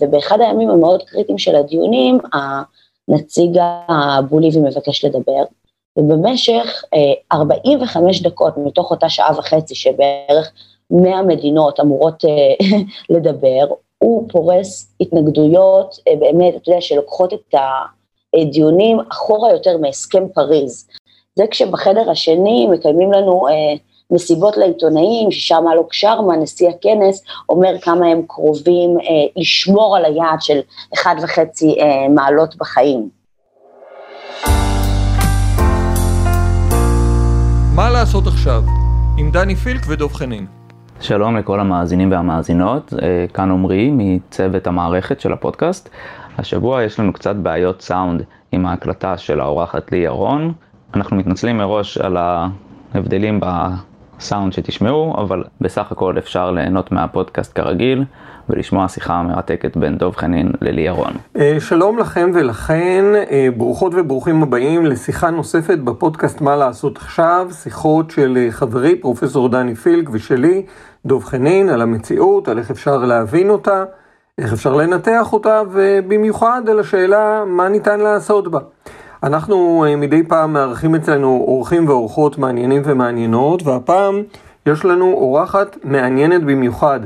ובאחד הימים המאוד קריטיים של הדיונים, הנציג הבוליבי מבקש לדבר, ובמשך 45 דקות מתוך אותה שעה וחצי שבערך 100 מדינות אמורות לדבר, הוא פורס התנגדויות באמת, אתה יודע, שלוקחות את הדיונים אחורה יותר מהסכם פריז. זה כשבחדר השני מקיימים לנו אה, מסיבות לעיתונאים, ששם אלוק שרמה, נשיא הכנס, אומר כמה הם קרובים אה, לשמור על היעד של 1.5 אה, מעלות בחיים. מה לעשות עכשיו? עם דני פילק ודב חנין. שלום לכל המאזינים והמאזינות, אה, כאן עמרי מצוות המערכת של הפודקאסט. השבוע יש לנו קצת בעיות סאונד עם ההקלטה של האורחת לי ירון. אנחנו מתנצלים מראש על ההבדלים בסאונד שתשמעו, אבל בסך הכל אפשר ליהנות מהפודקאסט כרגיל ולשמוע שיחה מרתקת בין דב חנין ללי ירון. אה, שלום לכם ולכן, אה, ברוכות וברוכים הבאים לשיחה נוספת בפודקאסט מה לעשות עכשיו, שיחות של חברי פרופסור דני פילק ושלי. דב חנין על המציאות, על איך אפשר להבין אותה, איך אפשר לנתח אותה, ובמיוחד על השאלה מה ניתן לעשות בה. אנחנו אה, מדי פעם מארחים אצלנו אורחים ואורחות מעניינים ומעניינות, והפעם יש לנו אורחת מעניינת במיוחד.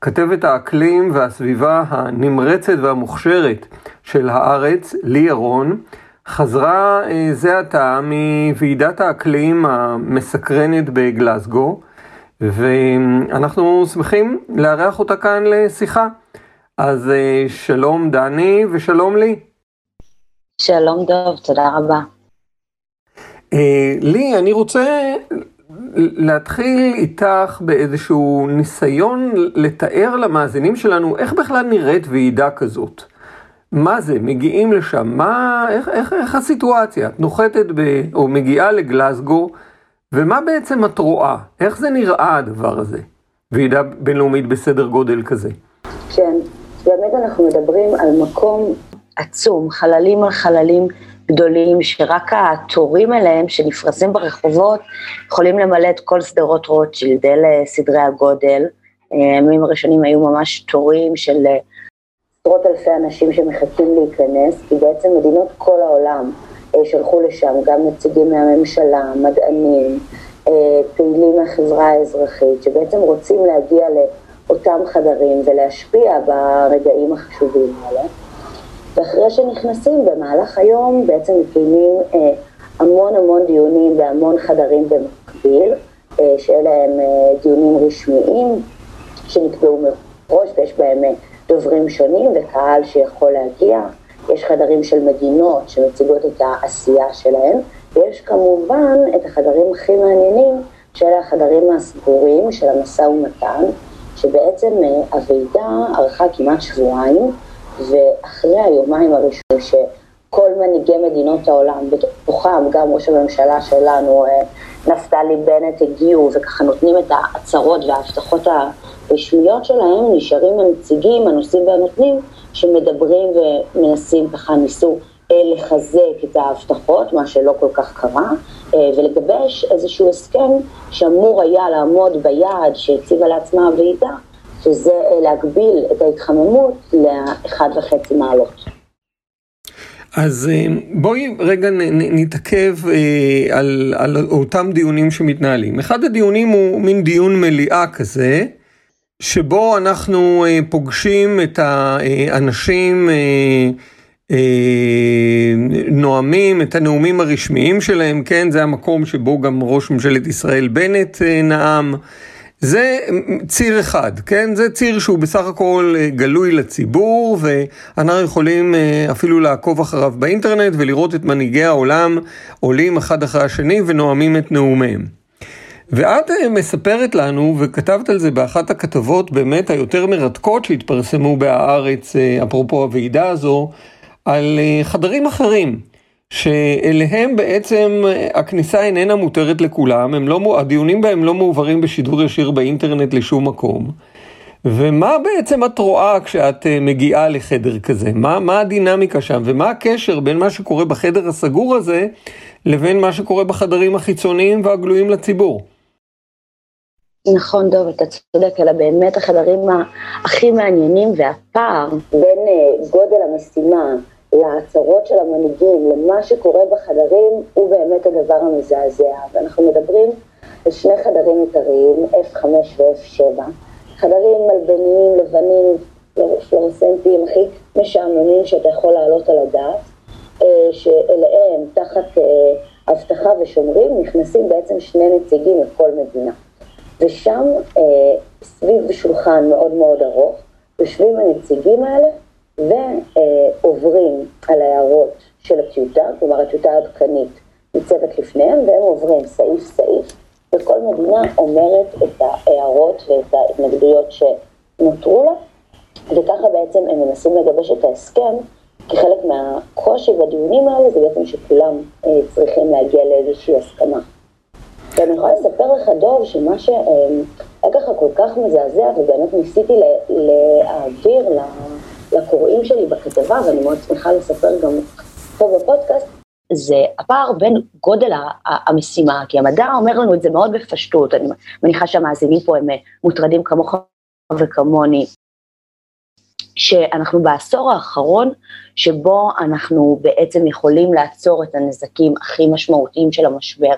כתבת האקלים והסביבה הנמרצת והמוכשרת של הארץ, לי ירון, חזרה אה, זה עתה מוועידת האקלים המסקרנת בגלסגו. ואנחנו שמחים לארח אותה כאן לשיחה. אז אה, שלום דני ושלום לי. שלום דוב, תודה רבה. אה, לי, אני רוצה להתחיל איתך באיזשהו ניסיון לתאר למאזינים שלנו איך בכלל נראית ועידה כזאת. מה זה, מגיעים לשם, מה, איך, איך, איך הסיטואציה? את נוחתת ב, או מגיעה לגלסגו, ומה בעצם את רואה? איך זה נראה הדבר הזה? ועידה בינלאומית בסדר גודל כזה. כן, באמת אנחנו מדברים על מקום עצום, חללים על חללים גדולים, שרק התורים אליהם שנפרסים ברחובות יכולים למלא את כל שדרות רוטשילד, אלה סדרי הגודל. הימים הראשונים היו ממש תורים של עשרות אלפי אנשים שמחכים להיכנס, כי בעצם מדינות כל העולם אה, שלחו לשם גם נציגים מהממשלה, מדענים, אה, פעילים מהחברה האזרחית, שבעצם רוצים להגיע לאותם חדרים ולהשפיע ברגעים החשובים האלה. ואחרי שנכנסים במהלך היום בעצם מקיימים אה, המון המון דיונים בהמון חדרים במקביל, שאלה הם דיונים רשמיים שנקבעו מראש ויש בהם דוברים שונים וקהל שיכול להגיע. יש חדרים של מדינות שמציגות את העשייה שלהם, ויש כמובן את החדרים הכי מעניינים, שאלה החדרים הסגורים של המשא ומתן, שבעצם אה, הוועידה ארכה כמעט שבועיים, ואחרי היומיים הראשונים שכל מנהיגי מדינות העולם, בתוכם גם ראש הממשלה שלנו, אה, נפתלי בנט, הגיעו וככה נותנים את ההצהרות וההבטחות הרשמיות שלהם, נשארים הנציגים, הנושאים והנותנים, שמדברים ומנסים ככה, ניסו אה, לחזק את ההבטחות, מה שלא כל כך קרה, אה, ולגבש איזשהו הסכם שאמור היה לעמוד ביעד שהציבה לעצמה הוועידה, שזה אה, להגביל את ההתחממות לאחד וחצי מעלות. אז בואי רגע נתעכב על, על אותם דיונים שמתנהלים. אחד הדיונים הוא מין דיון מליאה כזה, שבו אנחנו אה, פוגשים את האנשים אה, אה, נואמים את הנאומים הרשמיים שלהם, כן, זה המקום שבו גם ראש ממשלת ישראל בנט נאם. זה ציר אחד, כן? זה ציר שהוא בסך הכל גלוי לציבור ואנחנו יכולים אפילו לעקוב אחריו באינטרנט ולראות את מנהיגי העולם עולים אחד אחרי השני ונואמים את נאומיהם. ואת אה, מספרת לנו, וכתבת על זה באחת הכתבות באמת היותר מרתקות שהתפרסמו בהארץ, אה, אפרופו הוועידה הזו, על אה, חדרים אחרים, שאליהם בעצם הכניסה איננה מותרת לכולם, לא, הדיונים בהם לא מועברים בשידור ישיר באינטרנט לשום מקום. ומה בעצם את רואה כשאת מגיעה לחדר כזה? מה, מה הדינמיקה שם ומה הקשר בין מה שקורה בחדר הסגור הזה לבין מה שקורה בחדרים החיצוניים והגלויים לציבור? נכון, דוב, אתה צודק, אלא באמת החדרים הכי מעניינים והפער בין uh, גודל המשימה להצהרות של המנהיגים למה שקורה בחדרים הוא באמת הדבר המזעזע. ואנחנו מדברים על שני חדרים עיקריים, F5 ו-F7, חדרים מלבניים, לבנים, פלורסנטיים, הכי משעממים שאתה יכול להעלות על הדעת, uh, שאליהם תחת uh, אבטחה ושומרים נכנסים בעצם שני נציגים מכל מדינה. ושם אה, סביב שולחן מאוד מאוד ארוך, יושבים הנציגים האלה ועוברים על ההערות של הטיוטה, כלומר הטיוטה העדכנית ניצבת לפניהם, והם עוברים סעיף סעיף, וכל מדינה אומרת את ההערות ואת ההתנגדויות שנותרו לה, וככה בעצם הם מנסים לגבש את ההסכם, כי חלק מהקושי בדיונים האלה זה בעצם שכולם אה, צריכים להגיע לאיזושהי הסכמה. ואני יכולה לספר לך, דוב, שמה שהיה ככה כל כך מזעזע, ובאמת ניסיתי להעביר לקוראים שלי בכתבה, ואני מאוד שמחה לספר גם פה בפודקאסט, זה הפער בין גודל המשימה, כי המדע אומר לנו את זה מאוד בפשטות, אני מניחה שהמאזינים פה הם מוטרדים כמוך וכמוני, שאנחנו בעשור האחרון שבו אנחנו בעצם יכולים לעצור את הנזקים הכי משמעותיים של המשבר,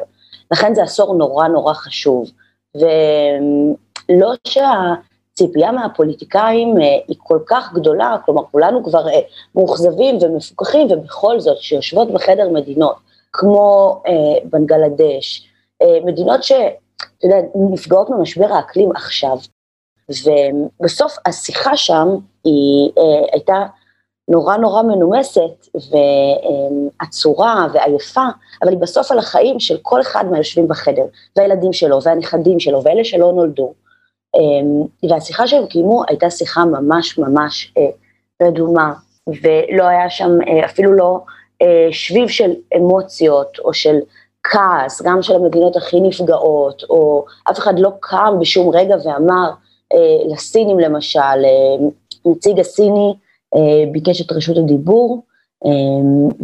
לכן זה עשור נורא נורא חשוב. ולא שהציפייה מהפוליטיקאים אה, היא כל כך גדולה, כלומר כולנו כבר אה, מאוכזבים ומפוקחים, ובכל זאת שיושבות בחדר מדינות כמו אה, בנגלדש, מדינות שאתה יודע, נפגעות ממשבר האקלים עכשיו, ובסוף השיחה שם היא הייתה נורא נורא מנומסת ועצורה ועייפה, אבל היא בסוף על החיים של כל אחד מהיושבים בחדר, והילדים שלו והנכדים שלו ואלה שלא נולדו. אמ, והשיחה שהם קיימו הייתה שיחה ממש ממש אה, רדומה, ולא היה שם אה, אפילו לא אה, שביב של אמוציות או של כעס, גם של המדינות הכי נפגעות, או אף אחד לא קם בשום רגע ואמר לסינים למשל, נציג הסיני, ביקש את רשות הדיבור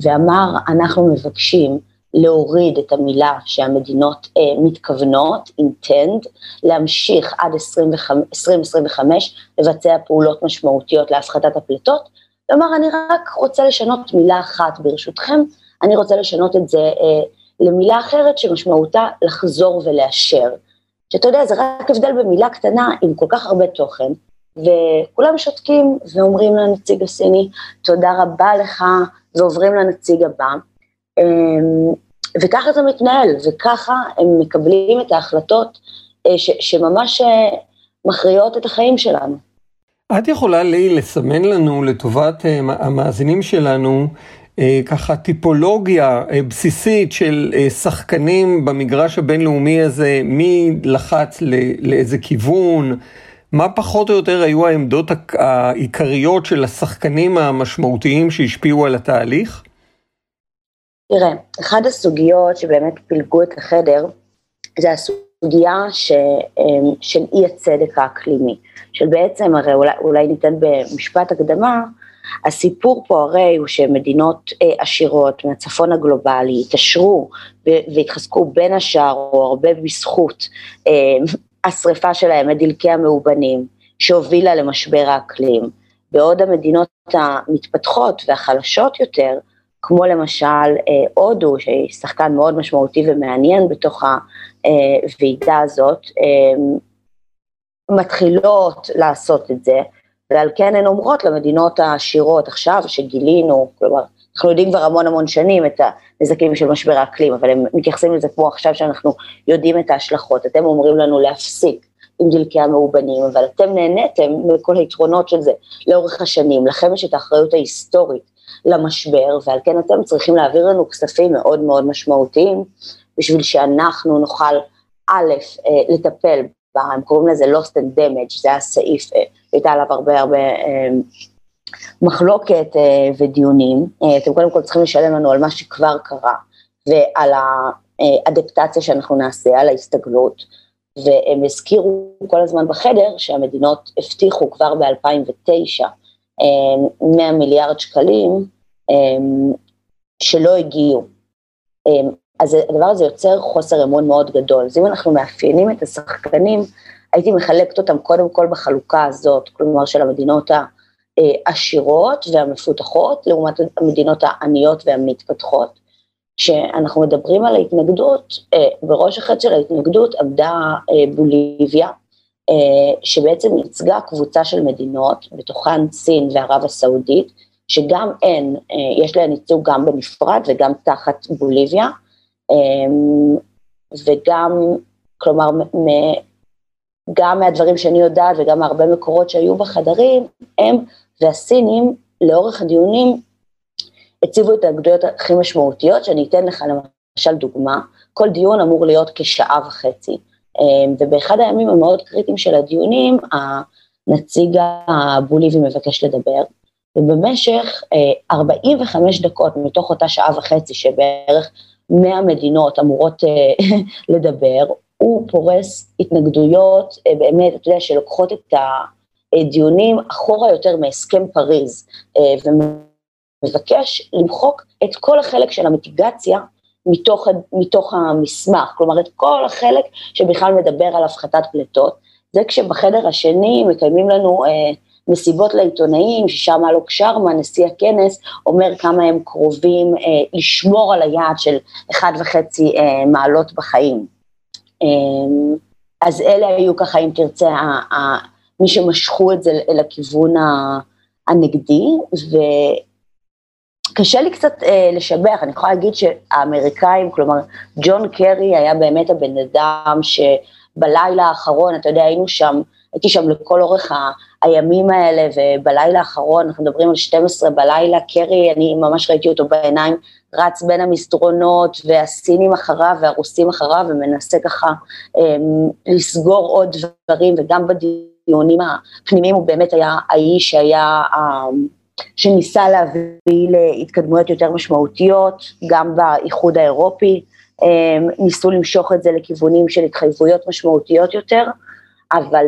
ואמר, אנחנו מבקשים להוריד את המילה שהמדינות אה, מתכוונות, intend, להמשיך עד 2025 לבצע פעולות משמעותיות להפחתת הפליטות, כלומר, אני רק רוצה לשנות מילה אחת ברשותכם, אני רוצה לשנות את זה למילה אחרת שמשמעותה לחזור ולאשר. שאתה יודע, זה רק הבדל במילה קטנה עם כל כך הרבה תוכן, וכולם שותקים ואומרים לנציג הסיני, תודה רבה לך, ועוברים לנציג הבא. וככה זה מתנהל, וככה הם מקבלים את ההחלטות אה, ש, שממש אה, מכריעות את החיים שלנו. את יכולה לי לסמן לנו לטובת אה, המאזינים שלנו ככה טיפולוגיה בסיסית של שחקנים במגרש הבינלאומי הזה, מי לחץ לאיזה כיוון, מה פחות או יותר היו העמדות העיקריות של השחקנים המשמעותיים שהשפיעו על התהליך? תראה, אחת הסוגיות שבאמת פילגו את החדר, זה הסוגיה ש, אמ, של אי הצדק האקלימי, של בעצם, הרי אולי, אולי ניתן במשפט הקדמה, הסיפור פה הרי הוא שמדינות אה, עשירות מהצפון הגלובלי התעשרו והתחזקו בין השאר או הרבה בזכות אה, השריפה שלהם את דלקי המאובנים, שהובילה למשבר האקלים, בעוד המדינות המתפתחות והחלשות יותר, כמו למשל אה, הודו, שהיא שחקן מאוד משמעותי ומעניין בתוך הוועידה הזאת, אה, מתחילות לעשות את זה, ועל כן הן אומרות למדינות העשירות עכשיו שגילינו, כלומר, אנחנו יודעים כבר המון המון שנים את הנזקים של משבר האקלים, אבל הם מתייחסים לזה כמו עכשיו שאנחנו יודעים את ההשלכות. אתם אומרים לנו להפסיק עם דלקי המאובנים, אבל אתם נהניתם מכל היתרונות של זה לאורך השנים. לכם יש את האחריות ההיסטורית למשבר, ועל כן אתם צריכים להעביר לנו כספים מאוד מאוד משמעותיים, בשביל שאנחנו נוכל, א', אה, לטפל הם קוראים לזה lost and damage, זה הסעיף, אה, הייתה עליו הרבה הרבה אה, מחלוקת ודיונים, אתם קודם כל צריכים לשלם לנו על מה שכבר קרה ועל האדפטציה שאנחנו נעשה, על ההסתגלות, והם הזכירו כל הזמן בחדר שהמדינות הבטיחו כבר ב-2009 100 מיליארד שקלים שלא הגיעו. אז הדבר הזה יוצר חוסר אמון מאוד גדול. אז אם אנחנו מאפיינים את השחקנים, הייתי מחלקת אותם קודם כל בחלוקה הזאת, כלומר של המדינות העשירות והמפותחות, לעומת המדינות העניות והמתפתחות. כשאנחנו מדברים על ההתנגדות, אה, בראש החטא של ההתנגדות עמדה אה, בוליביה, אה, שבעצם ייצגה קבוצה של מדינות, בתוכן סין וערב הסעודית, שגם הן, יש להן ייצוג גם בנפרד וגם תחת בוליביה, וגם, כלומר, גם מהדברים שאני יודעת וגם מהרבה מקורות שהיו בחדרים, הם והסינים לאורך הדיונים הציבו את ההתנגדויות הכי משמעותיות, שאני אתן לך למשל דוגמה, כל דיון אמור להיות כשעה וחצי, ובאחד הימים המאוד קריטיים של הדיונים, הנציג הבוליבי מבקש לדבר, ובמשך 45 אה, דקות מתוך אותה שעה וחצי, שבערך 100 מדינות אמורות אה, לדבר, הוא פורס התנגדויות, אה, באמת, אתה יודע, שלוקחות את הדיונים אחורה יותר מהסכם פריז, מבקש למחוק את כל החלק של המיטיגציה מתוך, מתוך המסמך, כלומר את כל החלק שבכלל מדבר על הפחתת פליטות, זה כשבחדר השני מקיימים לנו אה, מסיבות לעיתונאים, ששם אלוק שרמה, נשיא הכנס, אומר כמה הם קרובים אה, לשמור על היעד של 1.5 אה, מעלות בחיים. אה, אז אלה היו ככה, אם תרצה, ה, ה, מי שמשכו את זה לכיוון הנגדי, ו... קשה לי קצת אה, לשבח, אני יכולה להגיד שהאמריקאים, כלומר, ג'ון קרי היה באמת הבן אדם שבלילה האחרון, אתה יודע, היינו שם, הייתי שם לכל אורך ה, הימים האלה, ובלילה האחרון, אנחנו מדברים על 12 בלילה, קרי, אני ממש ראיתי אותו בעיניים, רץ בין המסדרונות, והסינים אחריו והרוסים אחריו, ומנסה ככה אה, לסגור עוד דברים, וגם בדיונים הפנימיים הוא באמת היה האיש שהיה... אה, שניסה להביא להתקדמויות יותר משמעותיות, גם באיחוד האירופי, ניסו למשוך את זה לכיוונים של התחייבויות משמעותיות יותר, אבל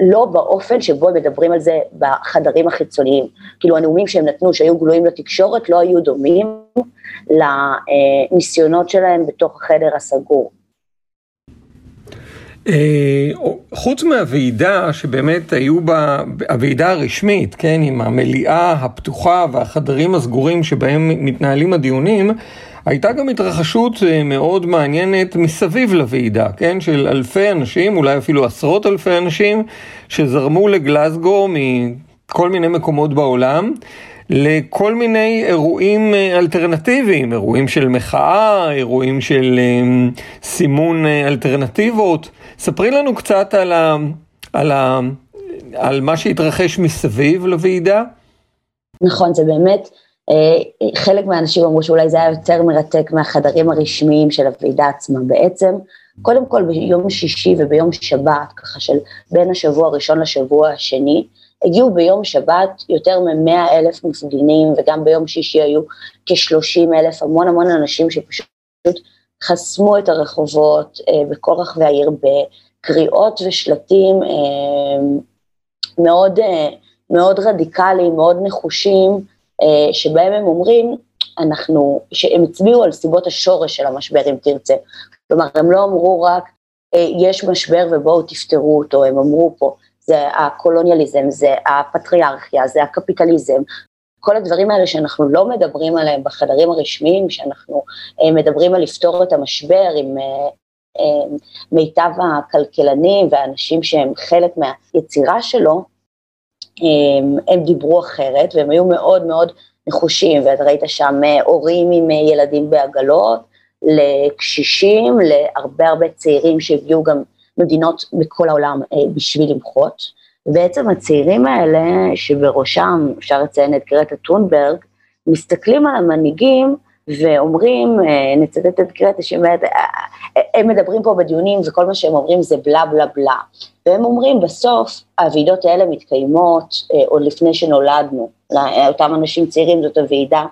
לא באופן שבו הם מדברים על זה בחדרים החיצוניים. כאילו הנאומים שהם נתנו, שהיו גלויים לתקשורת, לא היו דומים לניסיונות שלהם בתוך החדר הסגור. אה, חוץ מהוועידה שבאמת היו בה, הוועידה הרשמית, כן, עם המליאה הפתוחה והחדרים הסגורים שבהם מתנהלים הדיונים, הייתה גם התרחשות אה, מאוד מעניינת מסביב לוועידה, כן, של אלפי אנשים, אולי אפילו עשרות אלפי אנשים, שזרמו לגלזגו מכל מיני מקומות בעולם. לכל מיני אירועים אה, אלטרנטיביים, אירועים של מחאה, אירועים של סימון אלטרנטיבות. ספרי לנו קצת על, ה, על, ה, על מה שהתרחש מסביב לוועידה. נכון, זה באמת, אה, חלק מהאנשים אמרו שאולי זה היה יותר מרתק מהחדרים הרשמיים של הוועידה עצמה. בעצם, קודם כל ביום שישי וביום שבת, ככה של בין השבוע הראשון לשבוע השני, הגיעו ביום שבת יותר מ-100 אלף מפגינים, וגם ביום שישי היו כ-30 אלף, המון המון אנשים שפשוט חסמו את הרחובות אה, בכל רחבי העיר בקריאות ושלטים אה, מאוד, אה, מאוד רדיקליים, מאוד נחושים, אה, שבהם הם אומרים, אנחנו, שהם הצביעו על סיבות השורש של המשבר, אם תרצה. כלומר, הם לא אמרו רק, אה, יש משבר ובואו תפתרו אותו, הם אמרו פה, זה הקולוניאליזם, זה הפטריארכיה, זה הקפיטליזם, כל הדברים האלה שאנחנו לא מדברים עליהם בחדרים הרשמיים, שאנחנו אה, מדברים על לפתור את המשבר עם אה, אה, מיטב הכלכלנים והאנשים שהם חלק מהיצירה שלו, הם דיברו אחרת והם היו מאוד מאוד נחושים, ואתה ראית שם הורים עם ילדים בעגלות, לקשישים, להרבה הרבה צעירים שהגיעו גם ממדינות בכל העולם בשביל למחות. בעצם הצעירים האלה, שבראשם אפשר לציין את גרטה טונברג, מסתכלים על המנהיגים ואומרים, אה, נצטט את גרטה, שאומרת, אה, אה, מדברים פה בדיונים וכל מה שהם אומרים זה בלה בלה בלה. והם אומרים, בסוף הוועידות האלה מתקיימות עוד לפני שנולדנו. לאותם אנשים צעירים זאת הוועידה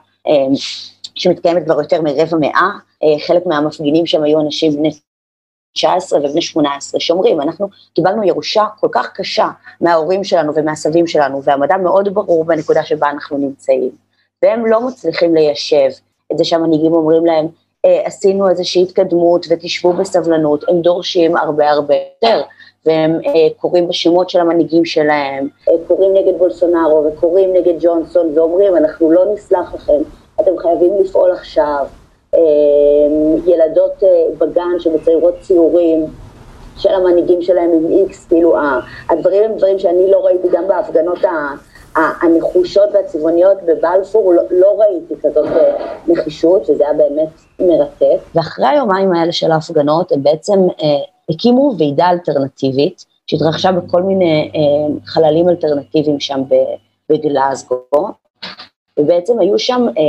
שמתקיימת כבר יותר מרבע מאה, חלק מהמפגינים שם היו אנשים בני 19 ובני 18 שאומרים, אנחנו קיבלנו ירושה כל כך קשה מההורים שלנו ומהסבים שלנו, והמדע מאוד ברור בנקודה שבה אנחנו נמצאים, והם לא מצליחים ליישב את זה שהמנהיגים אומרים להם, אה, עשינו איזושהי התקדמות ותשבו בסבלנות, הם דורשים הרבה הרבה יותר. והם אה, קוראים בשמות של המנהיגים שלהם, אה, קוראים נגד בולסונארו וקוראים נגד ג'ונסון ואומרים אנחנו לא נסלח לכם, אתם חייבים לפעול עכשיו. אה, ילדות אה, בגן שמציירות ציורים של המנהיגים שלהם עם איקס, כאילו הדברים הם דברים שאני לא ראיתי גם בהפגנות הנחושות והצבעוניות בבלפור, לא, לא ראיתי כזאת אה, נחישות, שזה היה באמת מרתק. ואחרי היומיים האלה של ההפגנות, הם בעצם אה, הקימו ועידה אלטרנטיבית, שהתרחשה בכל מיני אה, חללים אלטרנטיביים שם בגלאזגו, ובעצם היו שם אה,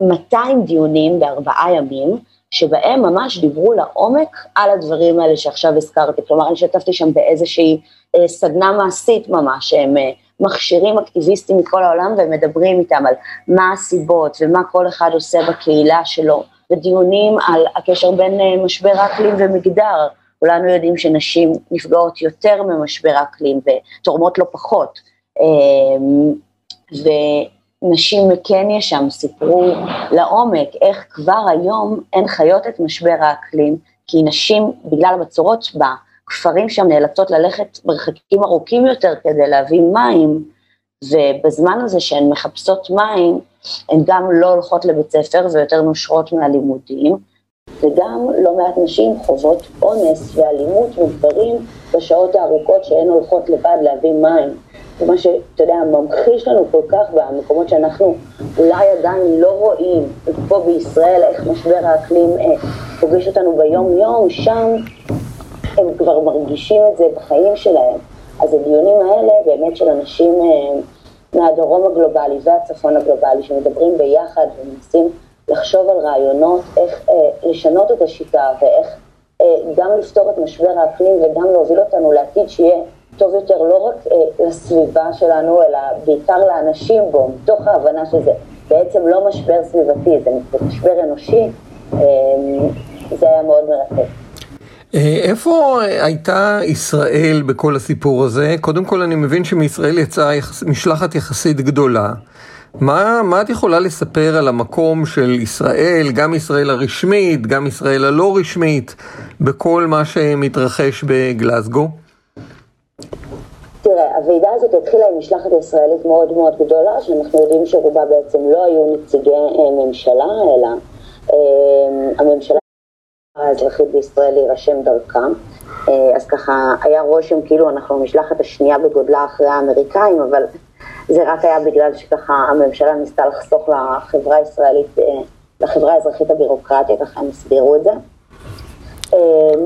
200 דיונים בארבעה ימים, שבהם ממש דיברו לעומק על הדברים האלה שעכשיו הזכרתי, כלומר אני שתפתי שם באיזושהי אה, סדנה מעשית ממש, הם אה, מכשירים אקטיביסטים מכל העולם ומדברים איתם על מה הסיבות ומה כל אחד עושה בקהילה שלו, ודיונים על הקשר בין אה, משבר האקלים ומגדר, כולנו יודעים שנשים נפגעות יותר ממשבר האקלים ותורמות לא פחות. ונשים מקניה שם סיפרו לעומק איך כבר היום הן חיות את משבר האקלים, כי נשים, בגלל הבצורות בכפרים שם נאלצות ללכת מרחקים ארוכים יותר כדי להביא מים, ובזמן הזה שהן מחפשות מים, הן גם לא הולכות לבית ספר ויותר נושרות מהלימודים, וגם לא מעט נשים חוות אונס ואלימות וגברים בשעות הארוכות שהן הולכות לבד להביא מים. זה מה שאתה יודע, ממחיש לנו כל כך במקומות שאנחנו אולי עדיין לא רואים, פה בישראל, איך משבר האקלים אה, פוגש אותנו ביום-יום, שם הם כבר מרגישים את זה בחיים שלהם. אז הדיונים האלה באמת של אנשים אה, מהדרום הגלובלי והצפון הגלובלי שמדברים ביחד ומנסים לחשוב על רעיונות איך אה, לשנות את השיטה ואיך אה, גם לפתור את משבר האקלים וגם להוביל אותנו לעתיד שיהיה טוב יותר לא רק אה, לסביבה שלנו, אלא בעיקר לאנשים בו, מתוך ההבנה שזה בעצם לא משבר סביבתי, זה משבר אנושי, אה, זה היה מאוד מרתק. אה, איפה הייתה ישראל בכל הסיפור הזה? קודם כל אני מבין שמישראל יצאה משלחת יחסית גדולה. מה, מה את יכולה לספר על המקום של ישראל, גם ישראל הרשמית, גם ישראל הלא רשמית, בכל מה שמתרחש בגלסגו? תראה, הוועידה הזאת התחילה עם משלחת ישראלית מאוד מאוד גדולה, שאנחנו יודעים שרובה בעצם לא היו נציגי אה, ממשלה, אלא אה, הממשלה האזרחית בישראל להירשם דרכם. אה, אז ככה היה רושם כאילו אנחנו המשלחת השנייה בגודלה אחרי האמריקאים, אבל זה רק היה בגלל שככה הממשלה ניסתה לחסוך לחברה הישראלית, אה, לחברה האזרחית הבירוקרטיה, ככה הם הסבירו את זה. אה,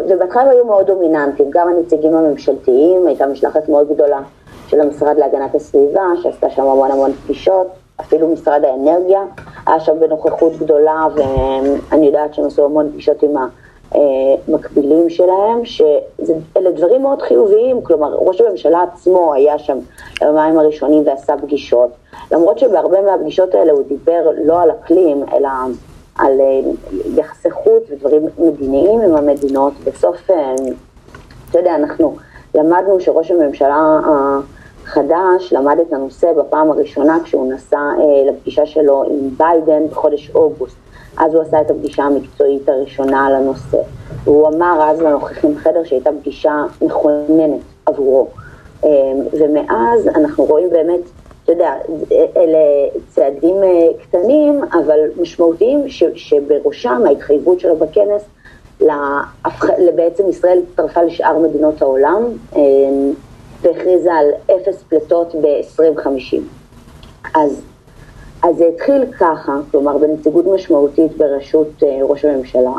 ובהתחלה היו מאוד דומיננטיים, גם הנציגים הממשלתיים, הייתה משלחת מאוד גדולה של המשרד להגנת הסביבה, שעשתה שם המון המון פגישות, אפילו משרד האנרגיה היה שם בנוכחות גדולה, ואני יודעת שהם עשו המון פגישות עם ה... מקבילים שלהם, שאלה דברים מאוד חיוביים, כלומר ראש הממשלה עצמו היה שם ביומיים הראשונים ועשה פגישות, למרות שבהרבה מהפגישות האלה הוא דיבר לא על אקלים, אלא על אה, יחסי חוץ ודברים מדיניים עם המדינות, בסוף, אה, אתה יודע, אנחנו למדנו שראש הממשלה החדש למד את הנושא בפעם הראשונה כשהוא נסע אה, לפגישה שלו עם ביידן בחודש אוגוסט. אז הוא עשה את הפגישה המקצועית הראשונה על הנושא. והוא אמר אז לנוכחים בחדר שהייתה פגישה מכוננת עבורו. ומאז אנחנו רואים באמת, אתה יודע, אלה צעדים אה, קטנים, אבל משמעותיים, ש, שבראשם ההתחייבות שלו בכנס, בעצם ישראל הצטרפה לשאר מדינות העולם אמ, והכריזה על אפס פליטות ב-2050. אז אז זה התחיל ככה, כלומר בנציגות משמעותית בראשות אה, ראש הממשלה,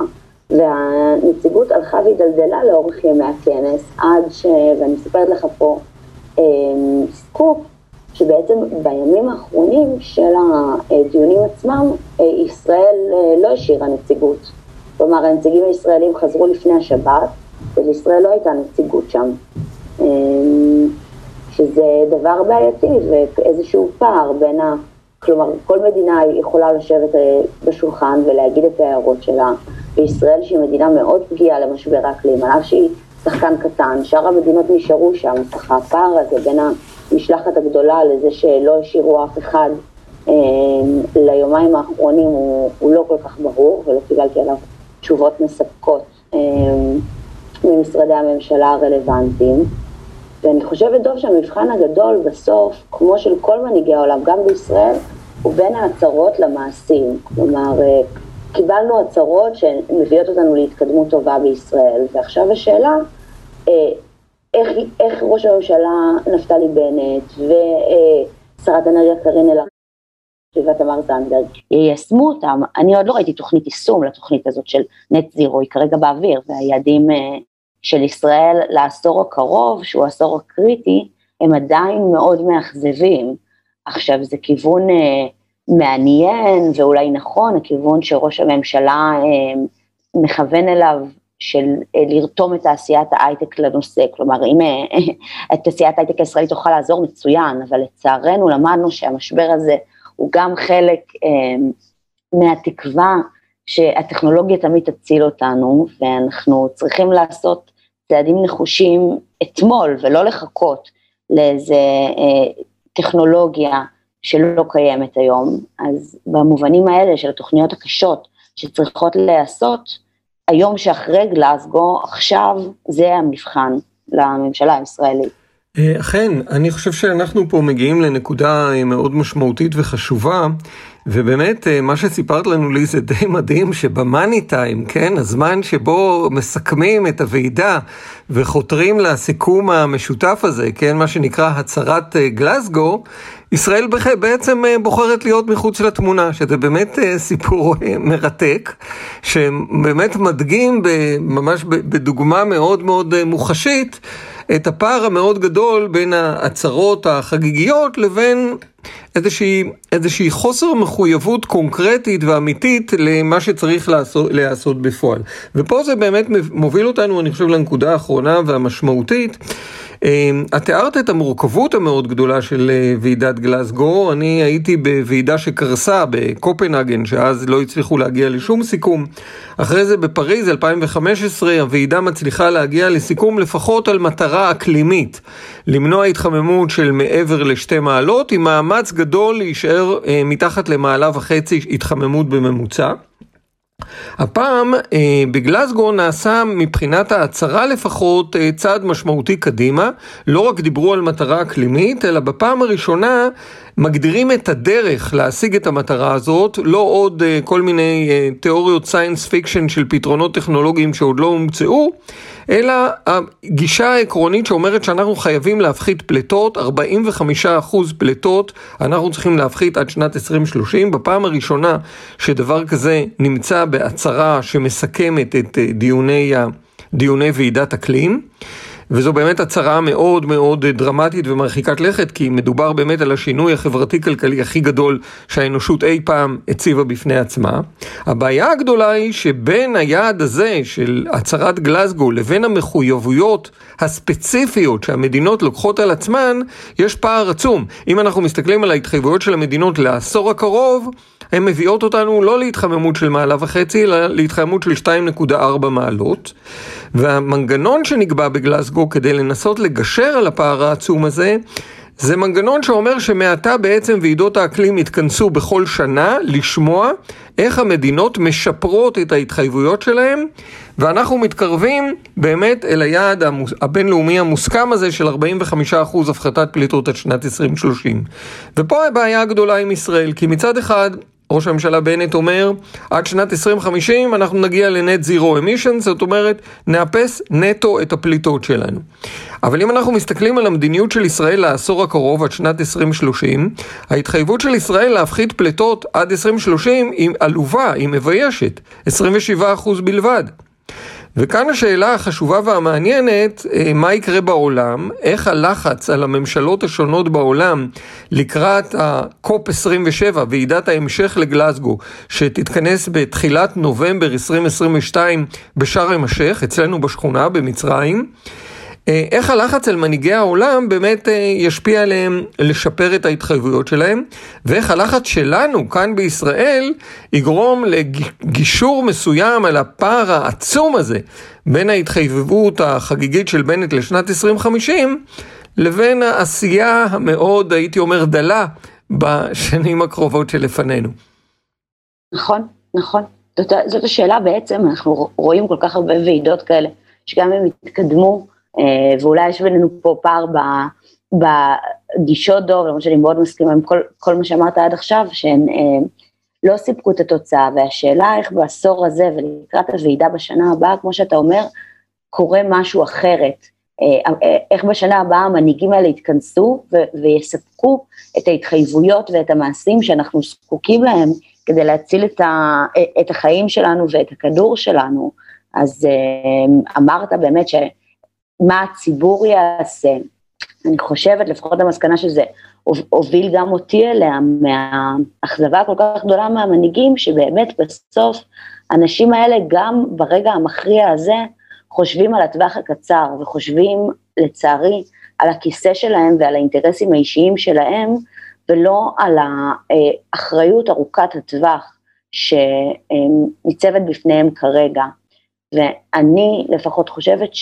והנציגות הלכה והידלדלה לאורך ימי הכנס, עד ש... ואני מספרת לך פה אה, סקופ, שבעצם בימים האחרונים של הדיונים עצמם, אה, ישראל לא השאירה נציגות. כלומר, הנציגים הישראלים חזרו לפני השבת, ולישראל לא הייתה נציגות שם. שזה דבר בעייתי ואיזשהו פער בין ה... כלומר, כל מדינה יכולה לשבת אה, בשולחן ולהגיד את ההערות שלה, וישראל שהיא מדינה מאוד פגיעה למשבר האקלים, על אף שהיא שחקן קטן, שאר המדינות נשארו שם, ככה הפער הזה בין המשלחת הגדולה לזה שלא השאירו אף אחד ליומיים האחרונים הוא, הוא לא כל כך ברור ולא קיבלתי עליו תשובות מספקות ממשרדי הממשלה הרלוונטיים. ואני חושבת, דוב, שהמבחן הגדול בסוף, כמו של כל מנהיגי העולם, גם בישראל, הוא בין ההצהרות למעשים. כלומר, אה, קיבלנו הצהרות שמביאות אותנו להתקדמות טובה בישראל, ועכשיו השאלה, אה, איך, איך ראש הממשלה נפתלי בנט ושרת אנרגיה קארין אלהרר ותמר זנדברג יישמו אותם. אני עוד לא ראיתי תוכנית יישום לתוכנית הזאת של נט זירו, היא כרגע באוויר, והיעדים אה, של ישראל לעשור הקרוב, שהוא העשור הקריטי, הם עדיין מאוד מאכזבים. עכשיו, זה כיוון אה, מעניין ואולי נכון, הכיוון שראש הממשלה אה, מכוון אליו של אה, לרתום את תעשיית ההייטק לנושא, כלומר אם אה, תעשיית ההייטק הישראלית תוכל לעזור מצוין, אבל לצערנו למדנו שהמשבר הזה הוא גם חלק אה, מהתקווה שהטכנולוגיה תמיד תציל אותנו, ואנחנו צריכים לעשות צעדים נחושים אתמול ולא לחכות לאיזה אה, טכנולוגיה שלא קיימת היום. אז במובנים האלה של התוכניות הקשות שצריכות להיעשות, היום שאחרי גלסגו, עכשיו זה המבחן לממשלה הישראלית. אה, אכן, אני חושב שאנחנו פה מגיעים לנקודה אה, מאוד משמעותית וחשובה, ובאמת אה, מה שסיפרת לנו לי זה די מדהים שבמאני טיים, כן, הזמן שבו מסכמים את הוועידה וחותרים לסיכום המשותף הזה, כן, מה שנקרא הצהרת גלסגו, ישראל בעצם בוחרת להיות מחוץ לתמונה, שזה באמת סיפור מרתק, שבאמת מדגים ממש בדוגמה מאוד מאוד מוחשית. את הפער המאוד גדול בין ההצהרות החגיגיות לבין איזושהי, איזושהי חוסר מחויבות קונקרטית ואמיתית למה שצריך לעשות, לעשות בפועל. ופה זה באמת מוביל אותנו, אני חושב, לנקודה האחרונה והמשמעותית. אמ, את תיארת את המורכבות המאוד גדולה של אה, ועידת גלסגו, אני הייתי בוועידה שקרסה בקופנהגן, שאז לא הצליחו להגיע לשום סיכום. אחרי זה בפריז 2015 הוועידה מצליחה להגיע לסיכום לפחות על מטרה אקלימית, למנוע התחממות של מעבר לשתי מעלות, עם מאמץ גדול להישאר אה, מתחת למעלה וחצי התחממות בממוצע. הפעם אה, בגלסגו נעשה מבחינת ההצהרה לפחות אה, צעד משמעותי קדימה, לא רק דיברו על מטרה אקלימית, אלא בפעם הראשונה מגדירים את הדרך להשיג את המטרה הזאת, לא עוד אה, כל מיני אה, תיאוריות science fiction של פתרונות טכנולוגיים שעוד לא הומצאו, אלא הגישה העקרונית שאומרת שאנחנו חייבים להפחית פליטות, 45% פליטות אנחנו צריכים להפחית עד שנת 2030. בפעם הראשונה שדבר כזה נמצא בהצהרה שמסכמת את אה, דיוני, דיוני ועידת אקלים. וזו באמת הצהרה מאוד מאוד דרמטית ומרחיקת לכת, כי מדובר באמת על השינוי החברתי-כלכלי הכי גדול שהאנושות אי פעם הציבה בפני עצמה. הבעיה הגדולה היא שבין היעד הזה של הצהרת גלסגו לבין המחויבויות הספציפיות שהמדינות לוקחות על עצמן, יש פער עצום. אם אנחנו מסתכלים על ההתחייבויות של המדינות לעשור הקרוב, הן מביאות אותנו לא להתחממות של מעלה וחצי, אלא להתחממות של 2.4 מעלות. והמנגנון שנקבע בגלסגו כדי לנסות לגשר על הפער העצום הזה, זה מנגנון שאומר שמעתה בעצם ועידות האקלים יתכנסו בכל שנה לשמוע איך המדינות משפרות את ההתחייבויות שלהם ואנחנו מתקרבים באמת אל היעד הבינלאומי המוסכם הזה של 45% הפחתת פליטות עד שנת 2030. ופה הבעיה הגדולה עם ישראל, כי מצד אחד ראש הממשלה בנט אומר, עד שנת 2050 אנחנו נגיע לנט זירו אמישן, זאת אומרת, נאפס נטו את הפליטות שלנו. אבל אם אנחנו מסתכלים על המדיניות של ישראל לעשור הקרוב עד שנת 2030, ההתחייבות של ישראל להפחית פליטות עד 2030 היא עלובה, היא מביישת, 27% בלבד. וכאן השאלה החשובה והמעניינת, אה, מה יקרה בעולם, איך הלחץ על הממשלות השונות בעולם לקראת ה-COP 27, ועידת ההמשך לגלסגו, שתתכנס בתחילת נובמבר 2022 בשארם א-שייח, אצלנו בשכונה במצרים. אה, איך הלחץ על מנהיגי העולם באמת אה, ישפיע עליהם לשפר את ההתחייבויות שלהם, ואיך הלחץ שלנו כאן בישראל יגרום לגישור מסוים על הפער העצום הזה בין ההתחייבות החגיגית של בנט לשנת 2050 לבין העשייה המאוד, הייתי אומר, דלה בשנים הקרובות שלפנינו. נכון, נכון. זאת, זאת השאלה בעצם, אנחנו רואים כל כך הרבה ועידות כאלה, שגם הם יתקדמו, ואולי יש בינינו פה פער ב, בגישות דוב, למרות שאני מאוד מסכימה עם כל, כל מה שאמרת עד עכשיו, שהן אה, לא סיפקו את התוצאה, והשאלה איך בעשור הזה ולקראת הוועידה בשנה הבאה, כמו שאתה אומר, קורה משהו אחרת. אה, אה, איך בשנה הבאה המנהיגים האלה יתכנסו ויספקו את ההתחייבויות ואת המעשים שאנחנו זקוקים להם כדי להציל את, ה- את החיים שלנו ואת הכדור שלנו. אז אה, אמרת באמת שמה הציבור יעשה, אני חושבת, לפחות המסקנה שזה הוביל גם אותי אליה, מהאכזבה הכל כך גדולה מהמנהיגים, שבאמת בסוף האנשים האלה גם ברגע המכריע הזה, חושבים על הטווח הקצר וחושבים, לצערי, על הכיסא שלהם ועל האינטרסים האישיים שלהם, ולא על האחריות ארוכת הטווח שניצבת בפניהם כרגע. ואני לפחות חושבת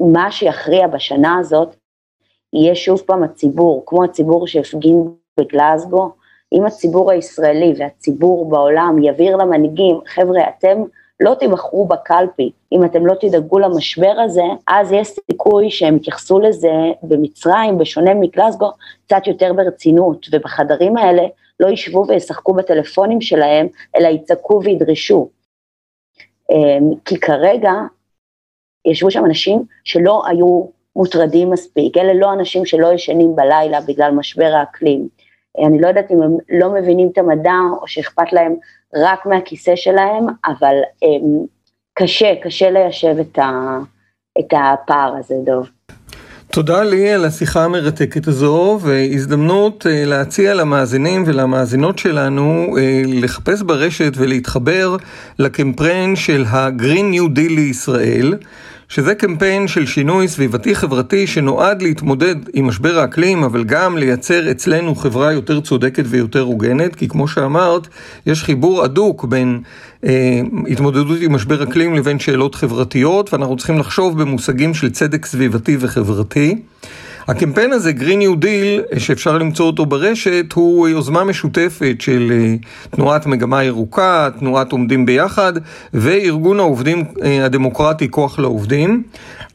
שמה שיכריע בשנה הזאת יהיה שוב פעם הציבור, כמו הציבור שהפגין בגלזגו, אם הציבור הישראלי והציבור בעולם יבהיר למנהיגים, חבר'ה, אתם לא תיבחרו בקלפי, אם אתם לא תדאגו למשבר הזה, אז יש סיכוי שהם יתייחסו לזה במצרים, בשונה מקלסגו, קצת יותר ברצינות, ובחדרים האלה לא ישבו וישחקו בטלפונים שלהם, אלא יצעקו וידרשו. אמ, כי כרגע ישבו שם אנשים שלא היו מוטרדים מספיק, אלה לא אנשים שלא ישנים בלילה בגלל משבר האקלים. אני לא יודעת אם הם לא מבינים את המדע או שאכפת להם רק מהכיסא שלהם, אבל הם, קשה, קשה ליישב את, ה, את הפער הזה, דוב. תודה לי על השיחה המרתקת הזו, והזדמנות אה, להציע למאזינים ולמאזינות שלנו אה, לחפש ברשת ולהתחבר לקמפיין של ה-Green New Deal לישראל. שזה קמפיין של שינוי סביבתי חברתי שנועד להתמודד עם משבר האקלים, אבל גם לייצר אצלנו חברה יותר צודקת ויותר הוגנת, כי כמו שאמרת, יש חיבור הדוק בין אה, התמודדות עם משבר אקלים לבין שאלות חברתיות, ואנחנו צריכים לחשוב במושגים של צדק סביבתי וחברתי. הקמפיין הזה, Green New Deal, שאפשר למצוא אותו ברשת, הוא יוזמה משותפת של אה, תנועת מגמה ירוקה, תנועת עומדים ביחד, וארגון העובדים אה, הדמוקרטי כוח לעובדים.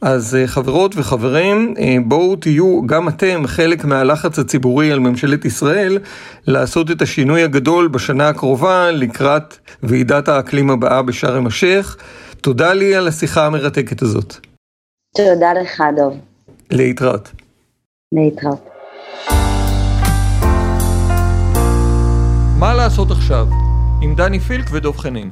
אז אה, חברות וחברים, בואו תהיו גם אתם חלק מהלחץ הציבורי על ממשלת ישראל לעשות את השינוי הגדול בשנה הקרובה לקראת ועידת האקלים הבאה בשארם א-שייח. תודה לי על השיחה המרתקת הזאת. תודה לך, דב. להתראות. להתראות. מה לעשות עכשיו? עם דני פילק ודב חנין.